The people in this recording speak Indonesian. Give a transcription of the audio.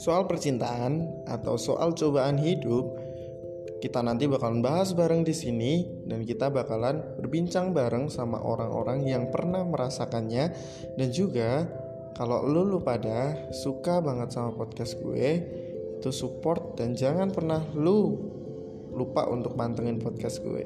soal percintaan atau soal cobaan hidup kita nanti bakalan bahas bareng di sini dan kita bakalan berbincang bareng sama orang-orang yang pernah merasakannya dan juga kalau lu lu pada suka banget sama podcast gue itu support dan jangan pernah lu lupa untuk mantengin podcast gue.